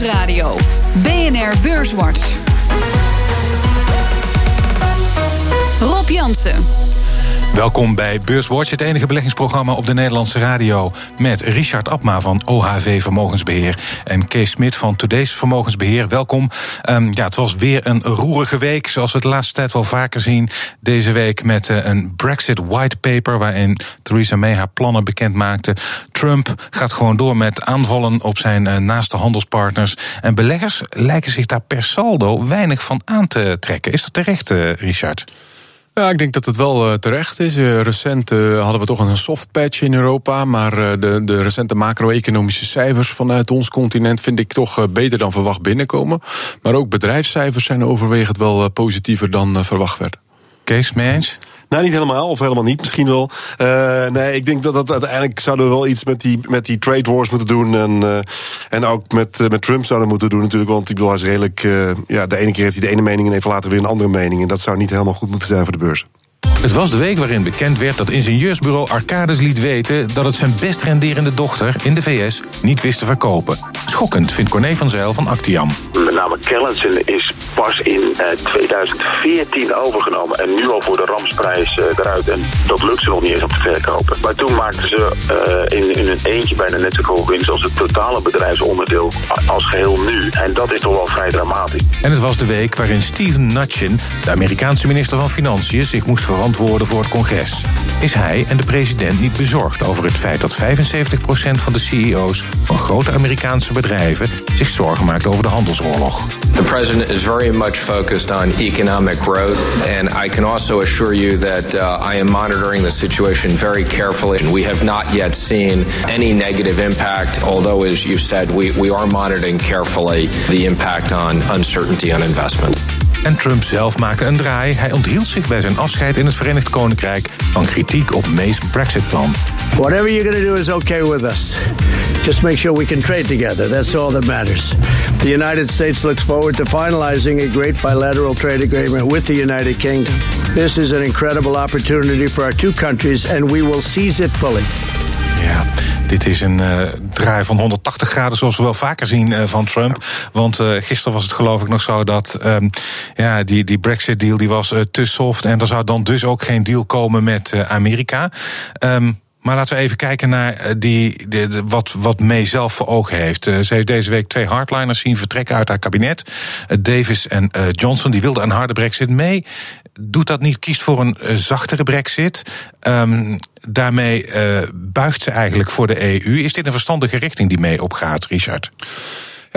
Nieuwsradio. BNR Beurswatch. Rob Jansen. Welkom bij Beurswatch, het enige beleggingsprogramma op de Nederlandse radio. Met Richard Abma van OHV Vermogensbeheer en Kees Smit van Today's Vermogensbeheer. Welkom. Um, ja, het was weer een roerige week, zoals we de laatste tijd wel vaker zien. Deze week met uh, een Brexit white paper waarin Theresa May haar plannen bekend maakte. Trump gaat gewoon door met aanvallen op zijn uh, naaste handelspartners. En beleggers lijken zich daar per saldo weinig van aan te trekken. Is dat terecht, uh, Richard? Ja, ik denk dat het wel uh, terecht is. Uh, recent uh, hadden we toch een soft patch in Europa. Maar de, de recente macro-economische cijfers vanuit ons continent vind ik toch beter dan verwacht binnenkomen. Maar ook bedrijfscijfers zijn overwegend wel positiever dan verwacht werd. Kees, mee eens? Nou, niet helemaal, of helemaal niet, misschien wel. Uh, nee, ik denk dat, dat uiteindelijk zouden we wel iets met die, met die trade wars moeten doen. En, uh, en ook met, uh, met Trump zouden moeten doen natuurlijk. Want ik bedoel, hij is redelijk. ja, de ene keer heeft hij de ene mening en even later weer een andere mening. En dat zou niet helemaal goed moeten zijn voor de beurs. Het was de week waarin bekend werd dat ingenieursbureau Arcades liet weten dat het zijn best renderende dochter in de VS niet wist te verkopen. Schokkend vindt Corné van Zijl van Actiam. Met name Kellensen is pas in uh, 2014 overgenomen en nu al voor de ramsprijs uh, eruit. En dat lukt ze nog niet eens om te verkopen. Maar toen maakten ze uh, in, in een eentje bijna net zoveel winst als het totale bedrijfsonderdeel als geheel nu. En dat is toch wel vrij dramatisch. En het was de week waarin Steven Mnuchin, de Amerikaanse minister van Financiën, zich moest verantwoorden voor het congres. Is hij en de president niet bezorgd over het feit dat 75% van de CEO's van grote Amerikaanse bedrijven zich zorgen maakt over de handelsoorlog? The president is very much focused on economic growth, and I can also assure you that uh, I am monitoring the situation very carefully. We have not yet seen any negative impact, although, as you said, we, we are monitoring carefully the impact on uncertainty on investment. En Trump zelf maakte een draai. Hij onthield zich bij zijn afscheid in het Verenigd Koninkrijk van kritiek op May's Brexit-plan. Whatever you're going to do is okay with us. Just make sure we can trade together. That's all that matters. The United States looks forward to finalizing a great bilateral trade agreement with the United Kingdom. This is an incredible opportunity for our two countries, and we will seize it fully. Ja, dit is een uh, draai van 180 graden zoals we wel vaker zien uh, van Trump. Want uh, gisteren was het geloof ik nog zo dat um, ja, die, die Brexit deal die was te soft. En er zou dan dus ook geen deal komen met Amerika. Um, maar laten we even kijken naar die, de, de, wat, wat May zelf voor ogen heeft. Uh, ze heeft deze week twee hardliners zien vertrekken uit haar kabinet. Uh, Davis en Johnson, die wilden een harde brexit. May doet dat niet, kiest voor een zachtere brexit. Um, daarmee buigt ze eigenlijk voor de EU. Is dit een verstandige richting die May opgaat, Richard?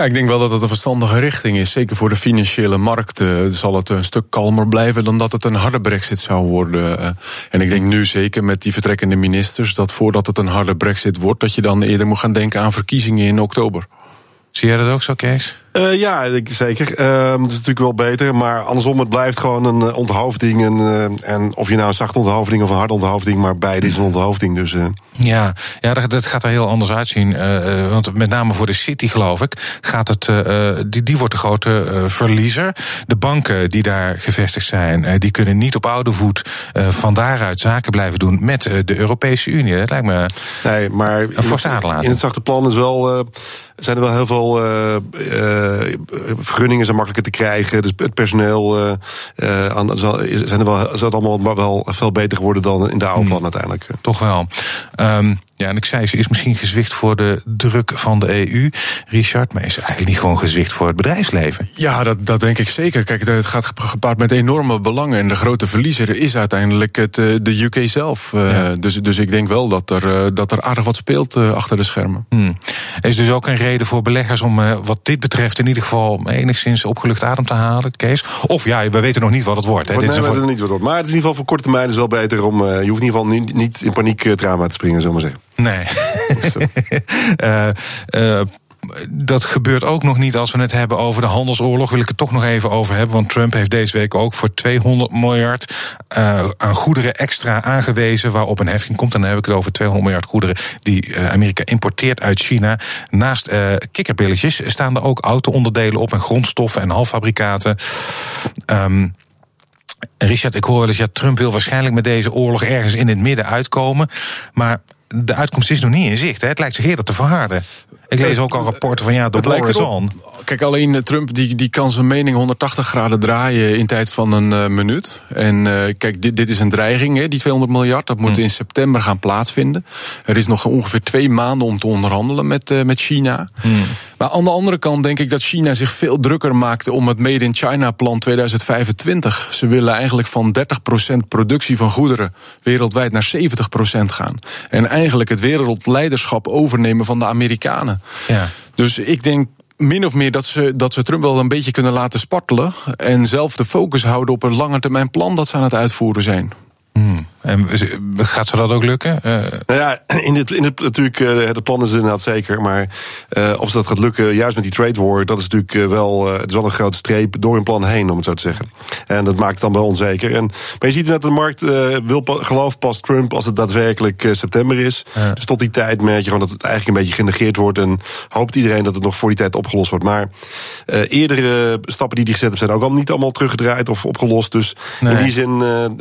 Ja, ik denk wel dat het een verstandige richting is. Zeker voor de financiële markten zal het een stuk kalmer blijven dan dat het een harde brexit zou worden. En ik denk nu zeker met die vertrekkende ministers dat voordat het een harde brexit wordt, dat je dan eerder moet gaan denken aan verkiezingen in oktober. Zie jij dat ook zo, Kees? Uh, ja, zeker. Uh, dat is natuurlijk wel beter. Maar andersom, het blijft gewoon een uh, onthoofding. En, uh, en of je nou een zachte onthoofding of een harde onthoofding, maar beide is een onthoofding. Dus, Ja, ja dat, dat, gaat er heel anders uitzien. want met name voor de City, geloof ik, gaat het, die, die wordt de grote verliezer. De banken die daar gevestigd zijn, die kunnen niet op oude voet van daaruit zaken blijven doen met de Europese Unie. Dat lijkt me nee, maar een forse In het zachte plan is wel, zijn er wel heel veel uh, vergunningen zijn makkelijker te krijgen. Dus het personeel uh, uh, zijn er wel, is dat allemaal wel veel beter geworden dan in de oude plan hmm. uiteindelijk. Toch wel. Um, ja, en ik zei, ze is misschien gezwicht voor de druk van de EU, Richard, maar is ze eigenlijk niet gewoon gezwicht voor het bedrijfsleven? Ja, dat, dat denk ik zeker. Kijk, het gaat gepaard met enorme belangen. En de grote verliezer is uiteindelijk het, de UK zelf. Ja. dus, dus ik denk wel dat er, dat er aardig wat speelt achter de schermen. Hmm. Is dus ook een reden voor beleggers om wat dit betreft in ieder geval enigszins opgelucht adem te halen, Kees? Of ja, we weten nog niet wat het wordt. Hè? Nee, dit we weten nog niet wat het wordt. Maar het is in ieder geval voor korte termijn is wel beter om. Uh, je hoeft in ieder geval niet, niet in paniek drama te springen, zullen we maar zeggen. Nee. dat gebeurt ook nog niet als we het hebben over de handelsoorlog. Wil ik het toch nog even over hebben. Want Trump heeft deze week ook voor 200 miljard uh, aan goederen extra aangewezen. Waarop een heffing komt. En dan heb ik het over 200 miljard goederen die uh, Amerika importeert uit China. Naast uh, kikkerbilletjes staan er ook auto-onderdelen op. En grondstoffen en halffabrikaten. Um, Richard, ik hoor dus ja, Trump wil waarschijnlijk met deze oorlog ergens in het midden uitkomen. Maar de uitkomst is nog niet in zicht. Hè? Het lijkt zich eerder te verharden. Ik lees ook al rapporten van ja, de war is on. Kijk, alleen Trump die, die kan zijn mening 180 graden draaien in tijd van een uh, minuut. En uh, kijk, dit, dit is een dreiging, hè, die 200 miljard. Dat moet hmm. in september gaan plaatsvinden. Er is nog ongeveer twee maanden om te onderhandelen met, uh, met China. Hmm. Maar aan de andere kant denk ik dat China zich veel drukker maakt om het Made in China plan 2025. Ze willen eigenlijk van 30% productie van goederen wereldwijd naar 70% gaan. En eigenlijk het wereldleiderschap overnemen van de Amerikanen. Ja. Dus ik denk min of meer dat ze, dat ze Trump wel een beetje kunnen laten spartelen. En zelf de focus houden op een langetermijn plan dat ze aan het uitvoeren zijn. Hmm. En gaat ze dat ook lukken? Uh... Nou ja, in het, in het, natuurlijk, uh, de plan is inderdaad zeker. Maar uh, of ze dat gaat lukken, juist met die trade war, dat is natuurlijk wel, het is wel een grote streep door een plan heen, om het zo te zeggen. En dat maakt het dan wel onzeker. En, maar je ziet dat de markt wil, gelooft pas Trump als het daadwerkelijk september is. Dus tot die tijd merk je gewoon dat het eigenlijk een beetje genegeerd wordt. En hoopt iedereen dat het nog voor die tijd opgelost wordt. Maar eerdere stappen die die gezet hebben, zijn ook al niet allemaal teruggedraaid of opgelost. Dus in die zin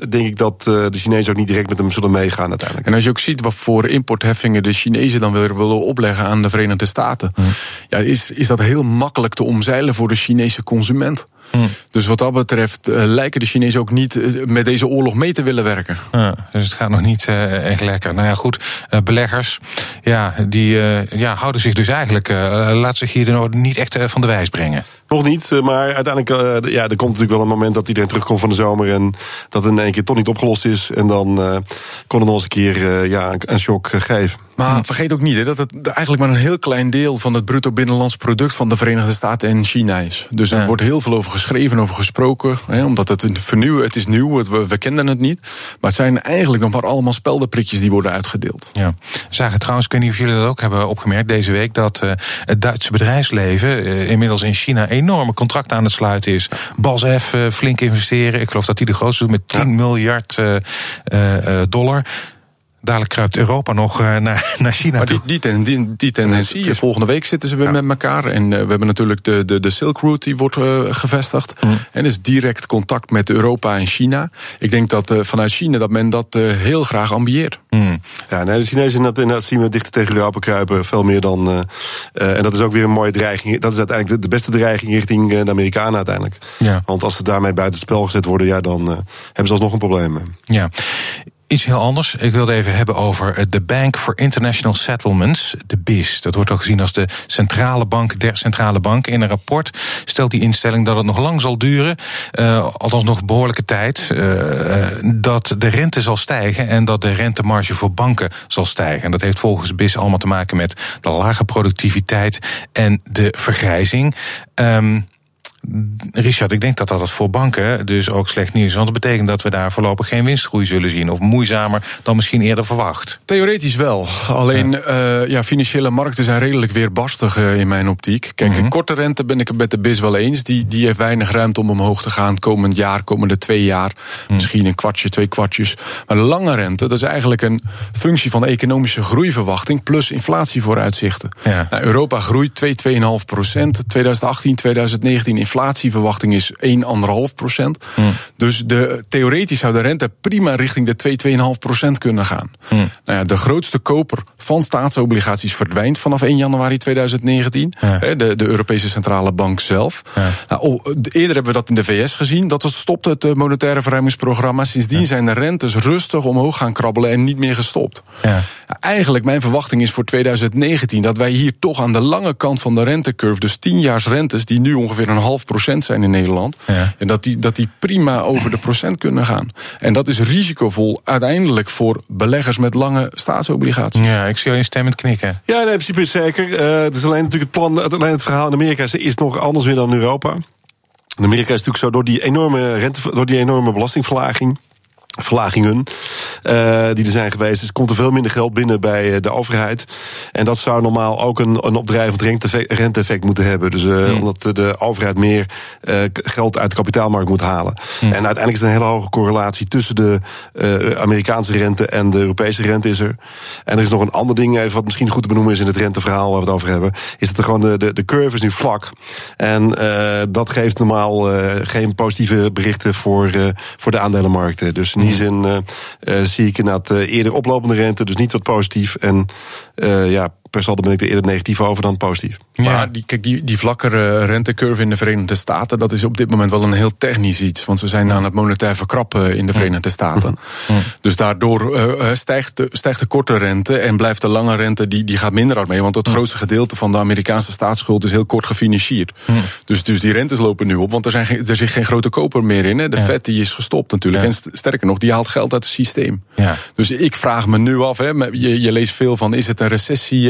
denk ik dat de Ook niet direct met hem zullen meegaan uiteindelijk. En als je ook ziet wat voor importheffingen de Chinezen dan weer willen opleggen aan de Verenigde Staten, ja, is, is dat heel makkelijk te omzeilen voor de Chinese consument. Dus wat dat betreft uh, lijken de Chinezen ook niet uh, met deze oorlog mee te willen werken. Ja, dus het gaat nog niet uh, echt lekker. Nou ja, goed, beleggers, ja, die ja, houden zich dus eigenlijk, laat zich hier niet echt van de wijs brengen. Nog niet, maar uiteindelijk, ja, er komt natuurlijk wel een moment dat iedereen terugkomt van de zomer en dat in één keer toch niet opgelost is. En dan kon het nog eens een keer ja, een shock geven. Maar vergeet ook niet hè, dat het eigenlijk maar een heel klein deel van het bruto binnenlands product van de Verenigde Staten en China is. Dus er wordt heel veel over geschreven, over gesproken. Hè, omdat het vernieuwen, het is nieuw, het, we, we, kenden het niet. Maar het zijn eigenlijk nog maar allemaal speldenprikjes die worden uitgedeeld. Ja. Zagen trouwens, ik weet niet of jullie dat ook hebben opgemerkt deze week, dat uh, het Duitse bedrijfsleven uh, inmiddels in China enorme contracten aan het sluiten is. BASF uh, flink investeren. Ik geloof dat die de grootste doet met 10 miljard dollar. Dadelijk kruipt Europa nog uh, naar, naar China maar die, die, ten, die, die tendentie is volgende week zitten ze weer met elkaar. En uh, we hebben natuurlijk de, de, de Silk Route die wordt uh, gevestigd. Mm. En is direct contact met Europa en China. Ik denk dat vanuit China dat men dat heel graag ambieert. Mm. Ja, nee, de Chinezen inderdaad, inderdaad zien we dichter tegen Europa kruipen. Veel meer dan. en dat is ook weer een mooie dreiging. Dat is uiteindelijk de, de beste dreiging richting de Amerikanen uiteindelijk. Ja. Want als ze daarmee buiten het spel gezet worden, ja, dan hebben ze alsnog een probleem. Ja. Iets heel anders. Ik wil het even hebben over de Bank for International Settlements, de BIS. Dat wordt ook gezien als de centrale bank der centrale bank. In een rapport stelt die instelling dat het nog lang zal duren, uh, althans nog behoorlijke tijd, uh, dat de rente zal stijgen en dat de rentemarge voor banken zal stijgen. En dat heeft volgens BIS allemaal te maken met de lage productiviteit en de vergrijzing. Um, Richard, ik denk dat dat voor banken dus ook slecht nieuws is. Want dat betekent dat we daar voorlopig geen winstgroei zullen zien. Of moeizamer dan misschien eerder verwacht. Theoretisch wel. Alleen ja, uh, ja financiële markten zijn redelijk weerbarstig uh, in mijn optiek. Kijk, mm korte rente ben ik het met de BIS wel eens. Die, die heeft weinig ruimte om omhoog te gaan komend jaar, komende twee jaar. Mm. Misschien een kwartje, twee kwartjes. Maar de lange rente, dat is eigenlijk een functie van economische groeiverwachting plus inflatievooruitzichten. Ja. Nou, Europa groeit 2, 2,5 procent. 2018, 2019 inflatieverwachting is 1,5 procent. Hmm. Dus de, theoretisch zou de rente prima richting de 2, 2,5 procent kunnen gaan. Hmm. Nou ja, de grootste koper van staatsobligaties verdwijnt vanaf 1 januari 2019. De, de Europese Centrale Bank zelf. Nou, oh, eerder hebben we dat in de VS gezien. Dat het stopte het monetaire verruimingsprogramma. Sindsdien zijn de rentes rustig omhoog gaan krabbelen en niet meer gestopt. Ja. Eigenlijk, mijn verwachting is voor 2019 dat wij hier toch aan de lange kant van de rentecurve, dus 10 jaars rentes, die nu ongeveer een half zijn in Nederland. Ja. En dat die, dat die prima over de procent kunnen gaan. En dat is risicovol uiteindelijk voor beleggers met lange staatsobligaties. Ja, ik zie je stemmend knikken. Ja, in principe zeker. Uh, het is alleen natuurlijk het plan, alleen het verhaal in Amerika is nog anders weer dan in Europa. In Amerika is natuurlijk zo door die enorme rente, door die enorme belastingverlaging verlagingen uh, die er zijn geweest. Dus komt er veel minder geld binnen bij eh, de overheid. En dat zou normaal ook een, een opdrijvend renteeffect moeten hebben. Dus uh, omdat de overheid meer uh, geld uit de kapitaalmarkt moet halen. En uiteindelijk is er een hele hoge correlatie tussen de Amerikaanse rente en de Europese rente is er. En er is nog een ander ding, even wat misschien goed te benoemen is in het renteverhaal waar we het over hebben. Is dat er gewoon de, de, de curve is nu vlak. En dat geeft normaal geen positieve berichten voor, voor de aandelenmarkten. Dus in die zin uh, zie ik inderdaad uh, eerder oplopende rente, dus niet wat positief. En ja, per saldo ben ik er eerder negatief over dan positief. Maar die, kijk, die, die vlakkere rentecurve in de Verenigde Staten, dat is op dit moment wel een heel technisch iets. Want ze zijn aan het monetair verkrappen in de Verenigde Staten. Dus daardoor uh, stijgt, de, stijgt de korte rente en blijft de lange rente, die, die gaat minder hard mee. Want het grootste gedeelte van de Amerikaanse staatsschuld is heel kort gefinancierd. Dus, dus die rentes lopen nu op, want er, zijn er zit geen grote koper meer in. Hè. De vet die is gestopt natuurlijk. En sterker nog, die haalt geld uit het systeem. Ja. Dus ik vraag me nu af, hè, je, je leest veel van, is het een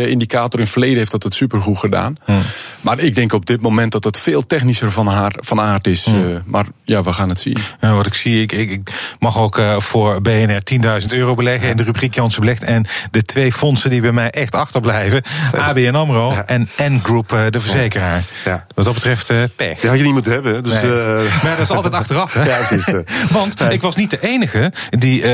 recessie-indicator? In het verleden heeft dat het supergoed gedaan. Hmm. Maar ik denk op dit moment dat het veel technischer van, haar, van aard is. Hmm. Uh, maar ja, we gaan het zien. Ja, wat ik zie, ik, ik, ik mag ook uh, voor BNR 10.000 euro beleggen in de rubriek Janssen Belegd. En de twee fondsen die bij mij echt achterblijven, ABN AMRO ja. en N-Group, uh, de verzekeraar. Ja. Wat dat betreft, uh, pech. Die had je niet moeten hebben. Dus, nee. Maar dat is altijd achteraf. Hè? Ja, precies. Want ik was niet de enige die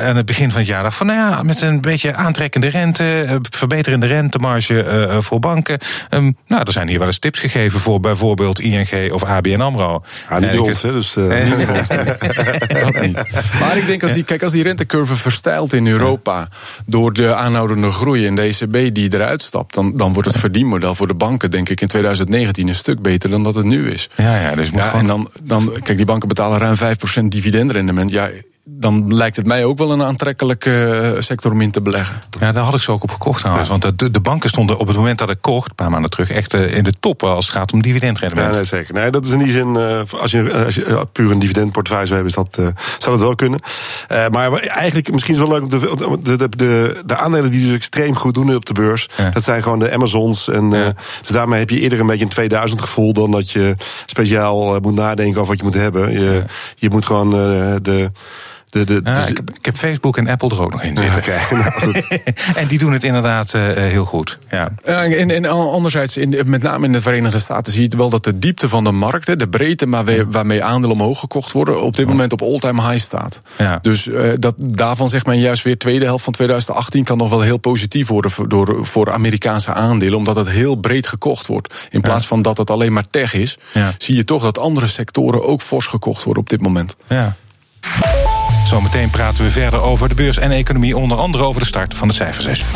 aan het begin van het jaar dacht van, nou ja, met een beetje aantrekkende rente, verbeterende rentemarge voor banken. Um, nou, er zijn hier wel eens tips gegeven voor bijvoorbeeld ING of ABN AMRO. Ja, niet ons, hè, dus... Uh, dat niet. Maar ik denk, als die, kijk, als die rentecurve verstijlt in Europa... door de aanhoudende groei en de ECB die eruit stapt... dan, dan wordt het verdienmodel voor de banken, denk ik, in 2019 een stuk beter dan dat het nu is. Ja, ja, dus ja, En dan, dan, kijk, die banken betalen ruim 5% dividendrendement. Ja, dan lijkt het mij ook wel een aantrekkelijke eh, sector om in te beleggen. Ja, daar had ik ze ook op gekocht trouwens. Want de, de banken stonden op het moment dat ik kocht, een paar maanden terug, echt eh, in de top als het gaat om dividendrendement. Ja, nee, zeker. Nee, dat is in die zin, eh, als je, als je puur een dividendportefeuille zou hebben, is dat, zou dat wel kunnen. maar eigenlijk, misschien is het wel leuk om de, de, de, de aandelen die dus extreem goed doen op de beurs, dat zijn gewoon de Amazons. En, ja. dus daarmee heb je eerder een beetje een 2000 gevoel dan dat je speciaal moet nadenken over wat je moet hebben. Je, je moet gewoon de de, de, ja, ik, heb, ik, heb, Facebook en Apple er ook nog in zitten. Ja, okay, nou en die doen het inderdaad uh, heel goed. Ja. Uh, en, en anderzijds, in, met name in de Verenigde Staten, zie je wel dat de diepte van de markt, de breedte waarmee, waarmee aandelen omhoog gekocht worden, op dit moment op all-time high staat. Ja. Dus uh, dat, daarvan zegt men juist weer, tweede helft van 2018 kan nog wel heel positief worden voor, door, voor Amerikaanse aandelen, omdat het heel breed gekocht wordt. In plaats van dat het alleen maar tech is, zie je toch dat andere sectoren ook fors gekocht worden op dit moment. Ja. Zometeen praten we verder over de beurs en economie, onder andere over de start van de cijfersessie.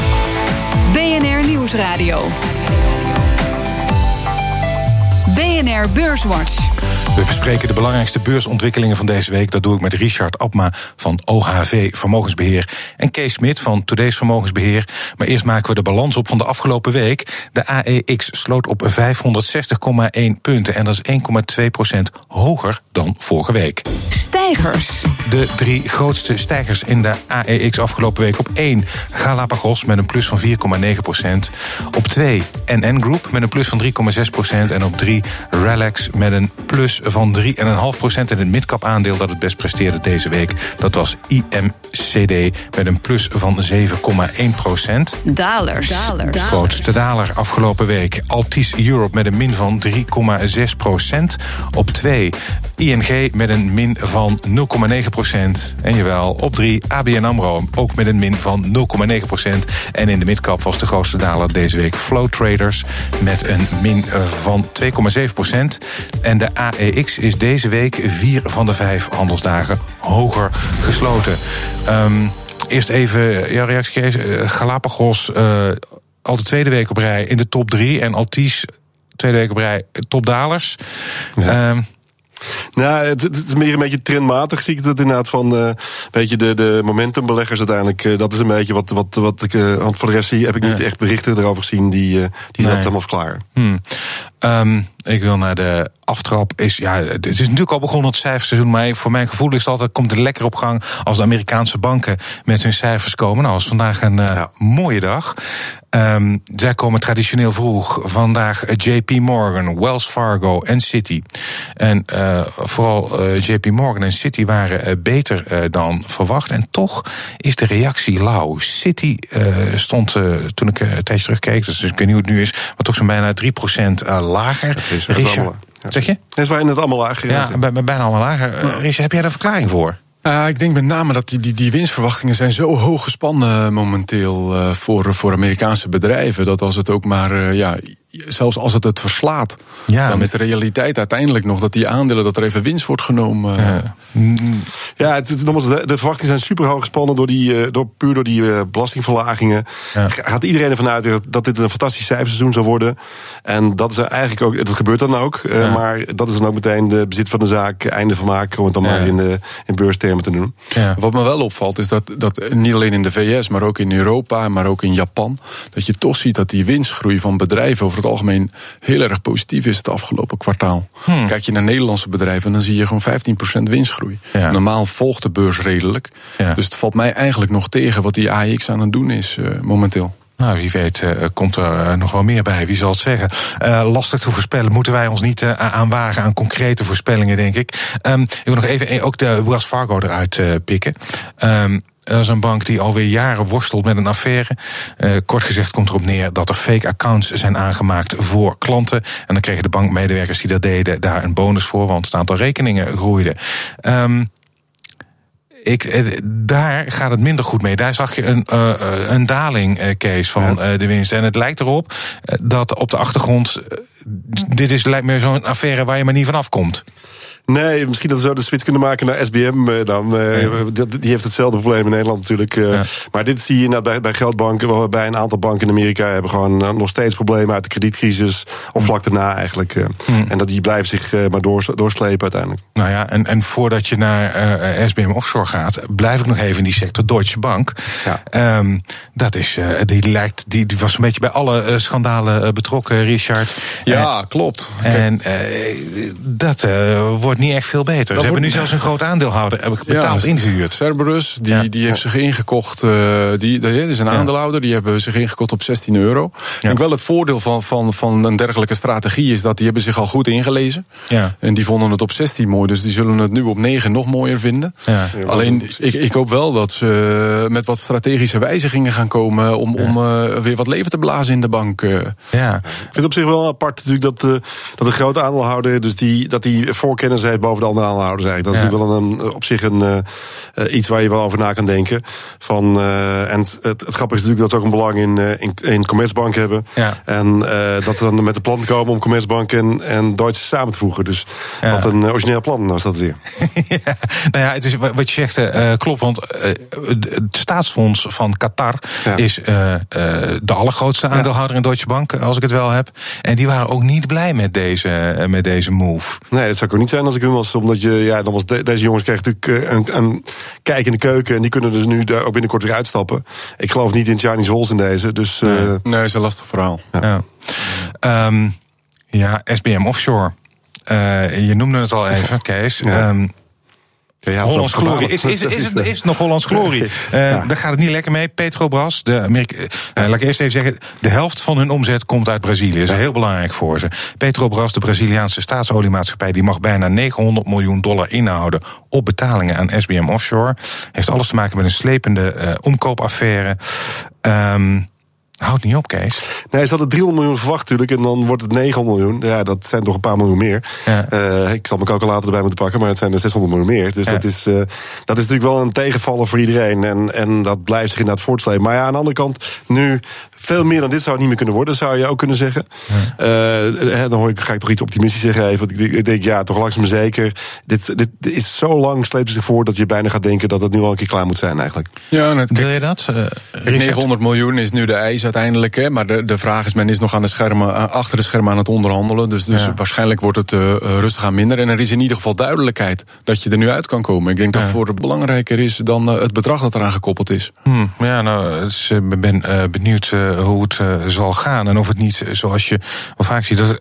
BNR Nieuwsradio. BNR Beurswatch. We bespreken de belangrijkste beursontwikkelingen van deze week. Dat doe ik met Richard Abma van OHV Vermogensbeheer en Kees Smit van Today's Vermogensbeheer. Maar eerst maken we de balans op van de afgelopen week. De AEX sloot op 560,1 punten en dat is 1,2 procent hoger dan vorige week. Stijgers. De drie grootste stijgers in de AEX afgelopen week. Op 1 Galapagos met een plus van 4,9 procent. Op 2 NN Group met een plus van 3,6 procent. En op 3 Relax met een plus van 3,5 procent. En het midcap aandeel dat het best presteerde deze week, dat was IMCD met een plus van 7,1 procent. Dalers. Daler. Grootste daler afgelopen week. Altis Europe met een min van 3,6 procent. Op 2 ING met een min van 0,9 procent. En jawel, op 3 ABN AMRO ook met een min van 0,9 procent. En in de midcap was de grootste daler deze week Flow Traders met een min van 2,7 procent. En de AEX is deze week vier van de vijf handelsdagen hoger gesloten. Um, eerst even jouw reactie, Kees. Galapagos uh, al de tweede week op rij in de top drie. En Altis tweede week op rij topdalers. Ja. Um, nou, het, het, is meer een beetje trendmatig, zie ik dat inderdaad van uh, beetje de, de momentumbeleggers uiteindelijk. Uh, dat is een beetje wat, wat, wat ik uh, voor de rest zie. Heb ik niet echt berichten erover gezien die, die nee. dat helemaal verklaren. Hmm. Um, ik wil naar de aftrap. Is, ja, het is natuurlijk al begonnen het cijferseizoen. Maar voor mijn gevoel is het altijd, komt het lekker op gang als de Amerikaanse banken met hun cijfers komen. Nou, is vandaag een uh, ja. mooie dag. Um, zij komen traditioneel vroeg. Vandaag JP Morgan, Wells Fargo en Citi. En uh, vooral uh, JP Morgan en Citi waren beter dan verwacht. En toch is de reactie lauw. Citi stond, toen ik een tijdje terugkeek, dus ik weet niet hoe het nu is, maar toch zo'n bijna 3% lager. Dat is Richard, allemaal, ja. Zeg je? Het is waar het allemaal lager. Ja, bijna allemaal lager. Richard, heb jij daar een verklaring voor? Uh, ik denk met name dat die, die, die winstverwachtingen zijn zo hoog gespannen momenteel uh, voor, voor Amerikaanse bedrijven. Dat als het ook maar uh, ja, zelfs als het het verslaat, Ja, dan met- is de realiteit uiteindelijk nog dat die aandelen, dat er even winst wordt genomen. Ja. Ja, het, het- nogmaals, de, de verwachtingen zijn super hoog gespannen door die, eh, door, puur door die eh, belastingverlagingen. Ja. Gaat iedereen ervan uit dat- dit een fantastisch cijferseizoen zou worden. En dat is eigenlijk ook, dat gebeurt dan ook. eh, Ja. Maar dat is dan ook meteen de bezit van de zaak, einde van maken, om het dan Ja. maar in, de, in beurstermen te doen. Ja. Wat me wel opvalt is dat, dat niet alleen in de VS, maar ook in Europa, maar ook in Japan, dat je toch ziet dat die winstgroei van bedrijven over het algemeen heel erg positief is het afgelopen kwartaal. Hmm. Kijk je naar Nederlandse bedrijven, dan zie je gewoon 15% winstgroei. Ja. Normaal volgt de beurs redelijk. Ja. Dus het valt mij eigenlijk nog tegen wat die AX aan het doen is eh, momenteel. Nou, wie weet eh, komt er eh, nog wel meer bij. Wie zal het zeggen? Lastig te voorspellen. Moeten wij ons niet aan wagen aan concrete voorspellingen, denk ik. Ehm, ik wil nog even ook de Wells Fargo eruit pikken. Ehm, dat is een bank die alweer jaren worstelt met een affaire. Eh, kort gezegd komt erop neer dat er fake accounts zijn aangemaakt voor klanten. En dan kregen de bankmedewerkers die dat deden daar een bonus voor, want het aantal rekeningen groeide. Ehm, ik, eh, daar gaat het minder goed mee. Daar zag je een, eh, een daling, Kees, van de winst. En het lijkt erop dat op de achtergrond. dit is, lijkt me zo'n affaire waar je maar niet vanaf komt. Nee, misschien dat we zo de switch kunnen maken naar SBM eh, dan. Eh, Die heeft hetzelfde probleem in Nederland natuurlijk. eh. Ja. Maar dit zie je inderdaad bij, bij geldbanken, bij een aantal banken in Amerika hebben gewoon nog steeds problemen uit de kredietcrisis. Of vlak daarna eigenlijk. eh. En dat die blijven zich eh, maar doors, doorslepen uiteindelijk. Nou ja, en, en voordat je naar eh, SBM Offshore gaat, blijf ik nog even in die sector Deutsche Bank. Ja. Ehm, dat is, eh, die, lijkt, die, die was een beetje bij alle eh, schandalen eh, betrokken, Richard. Ja, klopt. En eh, dat eh, wordt niet echt veel beter. Ze hebben wordt- nu zelfs een groot aandeelhouder heb ik betaald Ja, ingehuurd. Cerberus, die, Ja. die heeft zich ingekocht. eh die, dat is een aandeelhouder, die hebben zich ingekocht op 16 euro. Ik denk wel het voordeel van, van, van een dergelijke strategie is dat die hebben zich al goed ingelezen. Ja. En die vonden het op 16 mooi, dus die zullen het nu op 9 nog mooier vinden. Ja. Alleen, ik, ik hoop wel dat ze met wat strategische wijzigingen gaan komen om, om eh, weer wat leven te blazen in de bank. eh. Ja, Ik vind het op zich wel apart natuurlijk dat, eh, dat een grote aandeelhouder, dus die, dat die voorkennis heeft boven de andere aandeelhouders eigenlijk. Dat is natuurlijk wel een, op zich een, eh, eh, iets waar je wel over na kan denken. Van, eh, en het, het, het grappige is natuurlijk dat ze ook een belang in, in, in Commerzbank hebben. En dat ze dan met een plan komen om Commerzbank en, en Deutsche samen te voegen. Dus wat een origineel plan was dat weer. nou ja, het is wat je zegt klopt, want het staatsfonds van Qatar is de allergrootste aandeelhouder in Deutsche Bank, als ik het wel heb. En die waren ook niet blij met deze, met deze move. Nee, dat zou ik ook niet zijn als ik hun was. Omdat je, ja, dan was de- deze jongens krijgen natuurlijk eh, een, een kijk in de keuken. En die kunnen dus nu daar ook binnenkort weer uitstappen. Ik geloof niet in Chinese walls in deze. Dus eh, Nee, is een lastig verhaal. Ja, Ehm, ja SBM Offshore. Eh, je noemde het al even, Kees. Ja. Ehm, ja, Hollands glorie. Is, is, is, is, is nog Hollands glorie? Eh, Ja. Daar gaat het niet lekker mee. Petrobras, de Amerika eh, laat ik eerst even zeggen, de helft van hun omzet komt uit Brazilië. Dat is heel belangrijk voor ze. Petrobras, de Braziliaanse staatsoliemaatschappij, die mag bijna 900 miljoen dollar inhouden op betalingen aan SBM Offshore. Heeft alles te maken met een slepende eh, omkoopaffaire. Ehm houdt niet op, Kees. Nee, ze hadden 300 miljoen verwacht natuurlijk. En dan wordt het 900 miljoen. Ja, dat zijn toch een paar miljoen meer. Ja. Eh, ik zal mijn calculator erbij moeten pakken. Maar het zijn er 600 miljoen meer. Dus Ja. dat, is, eh, dat is natuurlijk wel een tegenvaller voor iedereen. En, en dat blijft zich inderdaad voortslepen. Maar ja, aan de andere kant, nu veel meer dan dit zou het niet meer kunnen worden, zou je ook kunnen zeggen. Eh, hè, dan hoor ik, ga ik toch iets optimistisch zeggen even. Want ik, denk- ik denk, ja, toch langzaam zeker. Dit, dit is zo lang sleept het zich voor dat je bijna gaat denken dat het nu al een keer klaar moet zijn eigenlijk. Ja, en het, Wil je dat? Eh, Kijk, Richard? 900 miljoen is nu de eis uiteindelijk. Hè, maar de, de vraag is, men is nog aan de schermen, eh, achter de schermen aan het onderhandelen. Dus, dus Ja. waarschijnlijk wordt het eh, eh, rustig aan minder. En er is in ieder geval duidelijkheid dat je er nu uit kan komen. Ik denk dat Ja. voor het belangrijker is dan eh, het bedrag dat eraan gekoppeld is. Hmm, ja, nou, ik ben eh, benieuwd eh, hoe het eh, zal gaan. En of het niet, eh, zoals je wel vaak ziet, dat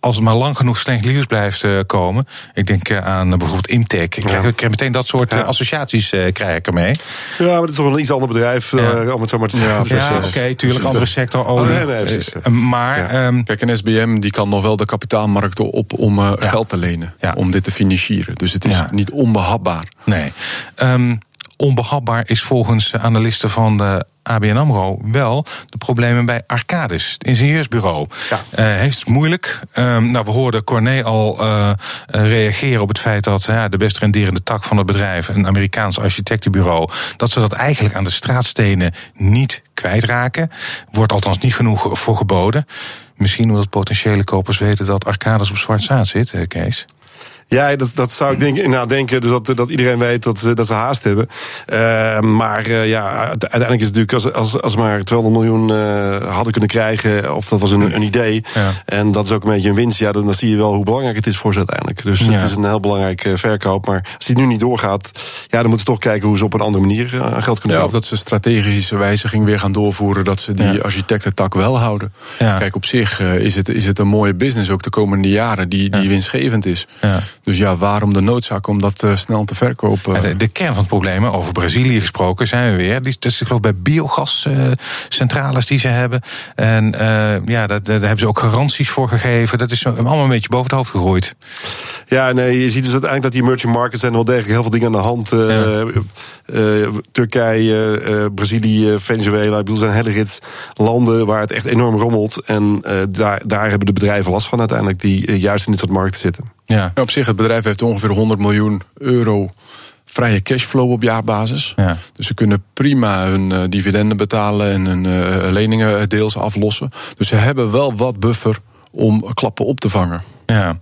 als het maar lang genoeg slecht nieuws blijft eh, komen. Ik denk eh, aan eh, bijvoorbeeld Imtech. Ik krijg, ik krijg meteen dat soort eh, Ja. associaties eh, krijg ik ermee. Ja, maar het is toch wel een iets ander bedrijf, Ja. eh, om het zo maar te zeggen. Ja, Ja, eh, oké, tuurlijk, andere sector. Oh, nee, nee, precies. Eh, maar, Ja. ehm, Kijk, een SBM die kan nog wel de kapitaalmarkten op om eh, geld te lenen. Ja. Om dit te financieren. Dus het is Ja. niet onbehapbaar. nee. Ehm, onbehapbaar is volgens analisten van de ABN AMRO wel de problemen bij Arcadis, het ingenieursbureau. Ja. Uh, heeft het moeilijk. Um, nou, we hoorden Corné al uh, reageren op het feit dat de best renderende tak van het bedrijf, een Amerikaans architectenbureau, dat ze dat eigenlijk aan de straatstenen niet kwijtraken. Wordt althans niet genoeg voor geboden. Misschien omdat potentiële kopers weten dat Arcadis op zwart zaad zit, Kees. Ja, dat, dat zou ik denk, nou, denken. Dus dat, dat iedereen weet dat ze, dat ze haast hebben. Uh, maar uh, ja, uiteindelijk is het natuurlijk als, als, als maar 200 miljoen uh, hadden kunnen krijgen, of dat was een, een idee. Ja. En dat is ook een beetje een winst. Ja, dan, dan zie je wel hoe belangrijk het is voor ze uiteindelijk. Dus ja. het is een heel belangrijke verkoop. Maar als die nu niet doorgaat, ja, dan moeten ze toch kijken hoe ze op een andere manier geld kunnen ja, komen. Of dat ze strategische wijziging weer gaan doorvoeren, dat ze die ja. architectentak wel houden. Kijk, op zich is het, is het een mooie business ook de komende jaren die, die winstgevend is. Dus ja, waarom de noodzaak om dat uh, snel te verkopen? De, kern van het probleem, over Brazilië gesproken, zijn we weer. Die, dat is geloof bij biogascentrales uh, die ze hebben. En uh, ja, daar hebben ze ook garanties voor gegeven. Dat is allemaal een beetje boven het hoofd gegooid. Ja, nee, je ziet dus uiteindelijk dat die emerging markets zijn wel degelijk heel veel dingen aan de hand. Ja. Turkije, Brazilië, Venezuela. Ik bedoel, zijn hele rits landen waar het echt enorm rommelt. En daar, daar hebben de bedrijven last van uiteindelijk, die juist in dit soort markten zitten. Ja. Op zich, het bedrijf heeft ongeveer 100 miljoen euro vrije cashflow op jaarbasis. Ja. Dus ze kunnen prima hun uh, dividenden betalen en hun uh, leningen deels aflossen. Dus ze hebben wel wat buffer om klappen op te vangen. Ja.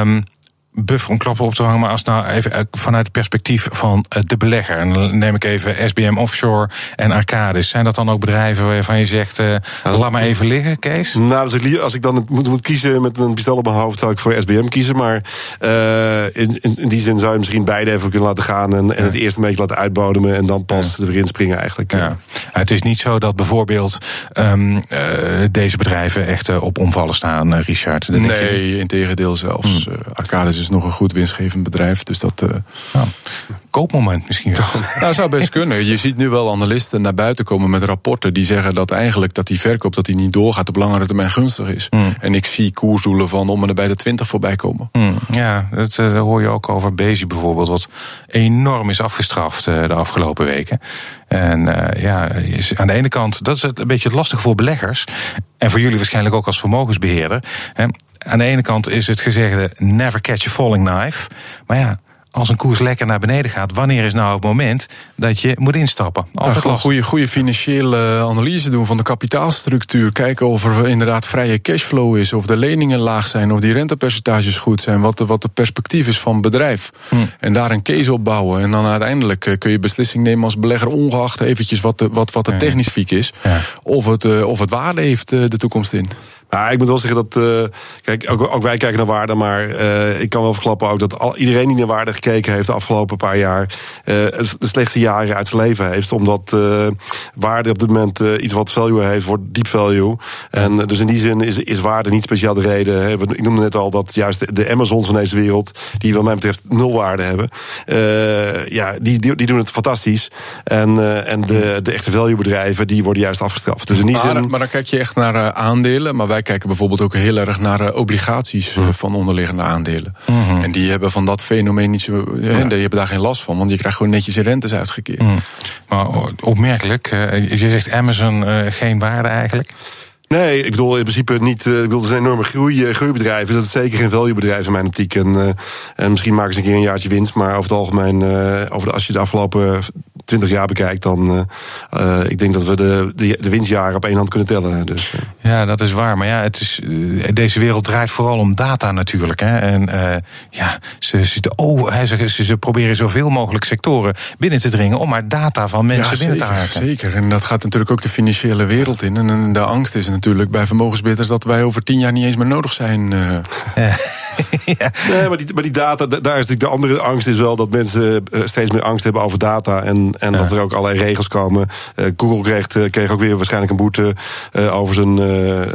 Um, buffer om klappen op te hangen. Maar als nou even vanuit het perspectief van de belegger. En dan neem ik even SBM Offshore en Arcadis. Zijn dat dan ook bedrijven waarvan je zegt, uh, laat maar even liggen, Kees? Nou, als ik, als ik dan moet, moet kiezen met een pistool op mijn hoofd, zou ik voor SBM kiezen. Maar uh, in, in, die zin zou je misschien beide even kunnen laten gaan. En, en het eerst een beetje laten uitbodemen. En dan pas ja. erin springen eigenlijk. Ja. Het is niet zo dat bijvoorbeeld um, uh, deze bedrijven echt op omvallen staan, Richard. Dat nee, in tegendeel zelfs. Hmm. Arcadis is nog een goed winstgevend bedrijf. Dus dat. Koopmoment misschien wel. nou, zou best kunnen. Je ziet nu wel analisten naar buiten komen met rapporten die zeggen dat eigenlijk dat die verkoop dat die niet doorgaat op langere termijn gunstig is. Mm. En ik zie koersdoelen van om en bij de 20 voorbij komen. Mm. Ja, dat uh, hoor je ook over Bezi bijvoorbeeld, wat enorm is afgestraft uh, de afgelopen weken. En uh, ja, aan de ene kant, dat is het een beetje het lastige voor beleggers. En voor jullie waarschijnlijk ook als vermogensbeheerder. Hè. Aan de ene kant is het gezegde never catch a falling knife. Maar ja, als een koers lekker naar beneden gaat, wanneer is nou het moment dat je moet instappen? Altijd nou, goede, goede financiële analyse doen van de kapitaalstructuur. Kijken of er inderdaad vrije cashflow is, of de leningen laag zijn, of die rentepercentages goed zijn, wat de, wat de perspectief is van het bedrijf. Hm. En daar een case op bouwen. En dan uiteindelijk kun je beslissing nemen als belegger, ongeacht eventjes wat de, wat, wat de technisch fiek is, ja. of, het, of het waarde heeft de toekomst in. Nou, ik moet wel zeggen dat. Uh, kijk, ook, ook, wij kijken naar waarde, maar uh, ik kan wel verklappen ook dat al, iedereen die naar waarde gekeken heeft de afgelopen paar jaar. Uh, de slechtste jaren uit zijn leven heeft. Omdat waarde op dit moment iets wat value heeft, wordt deep value. En dus in die zin is, is waarde niet speciaal de reden. Hè. Ik noemde net al dat juist de, de Amazons van deze wereld, die wat mij betreft nul waarde hebben. ja, die, die, die, doen het fantastisch. En, en de, de echte value bedrijven, die worden juist afgestraft. Dus in die maar, zin. Maar dan kijk je echt naar aandelen. Maar wij wij kijken bijvoorbeeld ook heel erg naar uh, obligaties uh, van onderliggende aandelen. Mm -hmm. En die hebben van dat fenomeen niet zo. Ja. Die hebben daar geen last van, want je krijgt gewoon netjes je rentes uitgekeerd. Mm. Maar opmerkelijk, je zegt Amazon geen waarde eigenlijk. Nee, ik bedoel in principe niet. Ik bedoel, er zijn enorme groei, groeibedrijven. Dat is zeker geen valuebedrijf in mijn optiek. En, uh, en misschien maken ze een keer een jaartje winst. Maar over het algemeen, uh, over de, als je de afgelopen 20 jaar bekijkt, dan uh, ik denk dat we de, de, de, winstjaren op één hand kunnen tellen. Dus, Ja, dat is waar. Maar ja, het is, deze wereld draait vooral om data natuurlijk. Hè. En ja, ze, zitten over, ze, ze, ze, proberen zoveel mogelijk sectoren binnen te dringen om maar data van mensen ja, binnen zeker, te halen. Zeker. En dat gaat natuurlijk ook de financiële wereld in. En de angst is natuurlijk bij vermogensbeheerders dat wij over tien jaar niet eens meer nodig zijn. Uh. ja. Nee, maar die, maar die data, daar is natuurlijk de andere angst is wel dat mensen steeds meer angst hebben over data. En, en ja. dat er ook allerlei regels komen. Uh, Google kreeg, kreeg ook weer waarschijnlijk een boete uh, over zijn,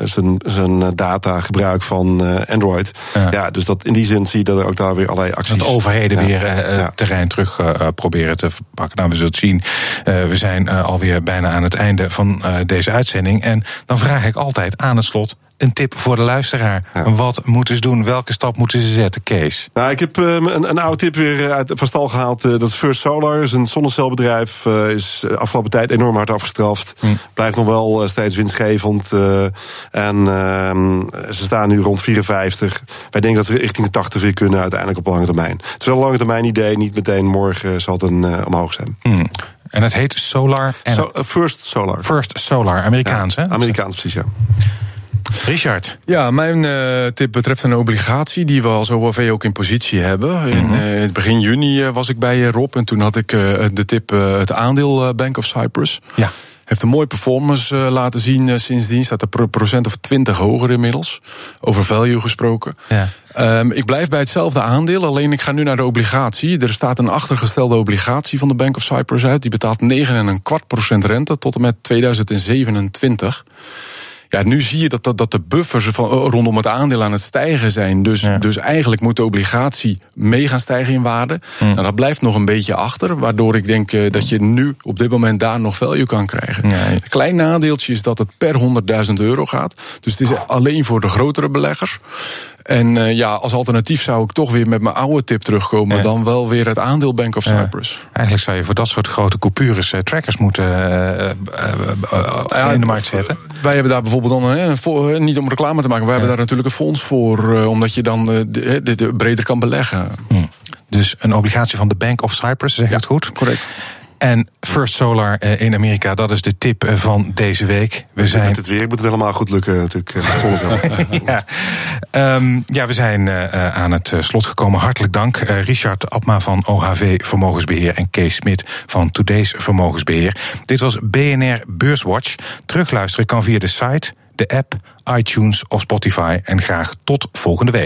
zijn, zijn datagebruik van Android. Ja. ja. dus dat in die zin zie je dat er ook daar weer allerlei acties. Dat overheden ja. weer terrein terug proberen te pakken. Nou, we zullen het zien. we zijn alweer bijna aan het einde van deze uitzending. En dan vraag ik altijd aan het slot een tip voor de luisteraar. Wat moeten ze doen? Welke stap moeten ze zetten, Kees? Nou, ik heb um, een, een oude tip weer uit, van stal gehaald. Uh, dat is First Solar, is een zonnecelbedrijf. Uh, is afgelopen tijd enorm hard afgestraft. Hm. Blijft nog wel uh, steeds winstgevend. en ze staan nu rond 54. Wij denken dat we richting de 80 weer kunnen uiteindelijk op lange termijn. Het is wel een lange termijn idee. Niet meteen morgen zal het een omhoog zijn. Hm. En het heet Solar. So, First Solar. First Solar, Amerikaans, ja, hè? Amerikaans, precies, ja. Richard. Ja, mijn uh, tip betreft een obligatie die we als OAV ook in positie hebben. Mm -hmm. In uh, begin juni uh, was ik bij Rob en toen had ik de tip het aandeel Bank of Cyprus. Ja. Heeft een mooie performance laten zien sindsdien. Staat er procent of 20 hoger inmiddels. Over value gesproken. Ja. Um, ik blijf bij hetzelfde aandeel, alleen ik ga nu naar de obligatie. Er staat een achtergestelde obligatie van de Bank of Cyprus uit. Die betaalt 9,25% rente tot en met 2027. Ja, nu zie je dat, dat, dat de buffers van, rondom het aandeel aan het stijgen zijn. Dus, ja. dus eigenlijk moet de obligatie mee gaan stijgen in waarde. Hm. Nou, dat blijft nog een beetje achter. Waardoor ik denk uh, dat je nu op dit moment daar nog value kan krijgen. Een klein nadeeltje is dat het per 100.000 euro gaat. Dus het is alleen voor de grotere beleggers. En uh, ja, als alternatief zou ik toch weer met mijn oude tip terugkomen. Ja. Dan wel weer het aandeel Bank of Cyprus. Ja. Eigenlijk zou je voor dat soort grote coupures uh, trackers moeten in de markt zetten. Wij hebben daar bijvoorbeeld dan, hè, voor, niet om reclame te maken, wij hebben daar natuurlijk een fonds voor. omdat je dan de, de, de breder kan beleggen. Hm. Dus een obligatie van de Bank of Cyprus, zeg ik het goed? Correct. En First Solar in Amerika, dat is de tip van deze week. We zijn... Met het weer moet het helemaal goed lukken, natuurlijk. ja. Um, ja, we zijn uh, aan het slot gekomen. Hartelijk dank. Uh, Richard Abma van OHV Vermogensbeheer en Kees Smit van Today's Vermogensbeheer. Dit was BNR Beurswatch. Terugluisteren kan via de site, de app, iTunes of Spotify. En graag tot volgende week.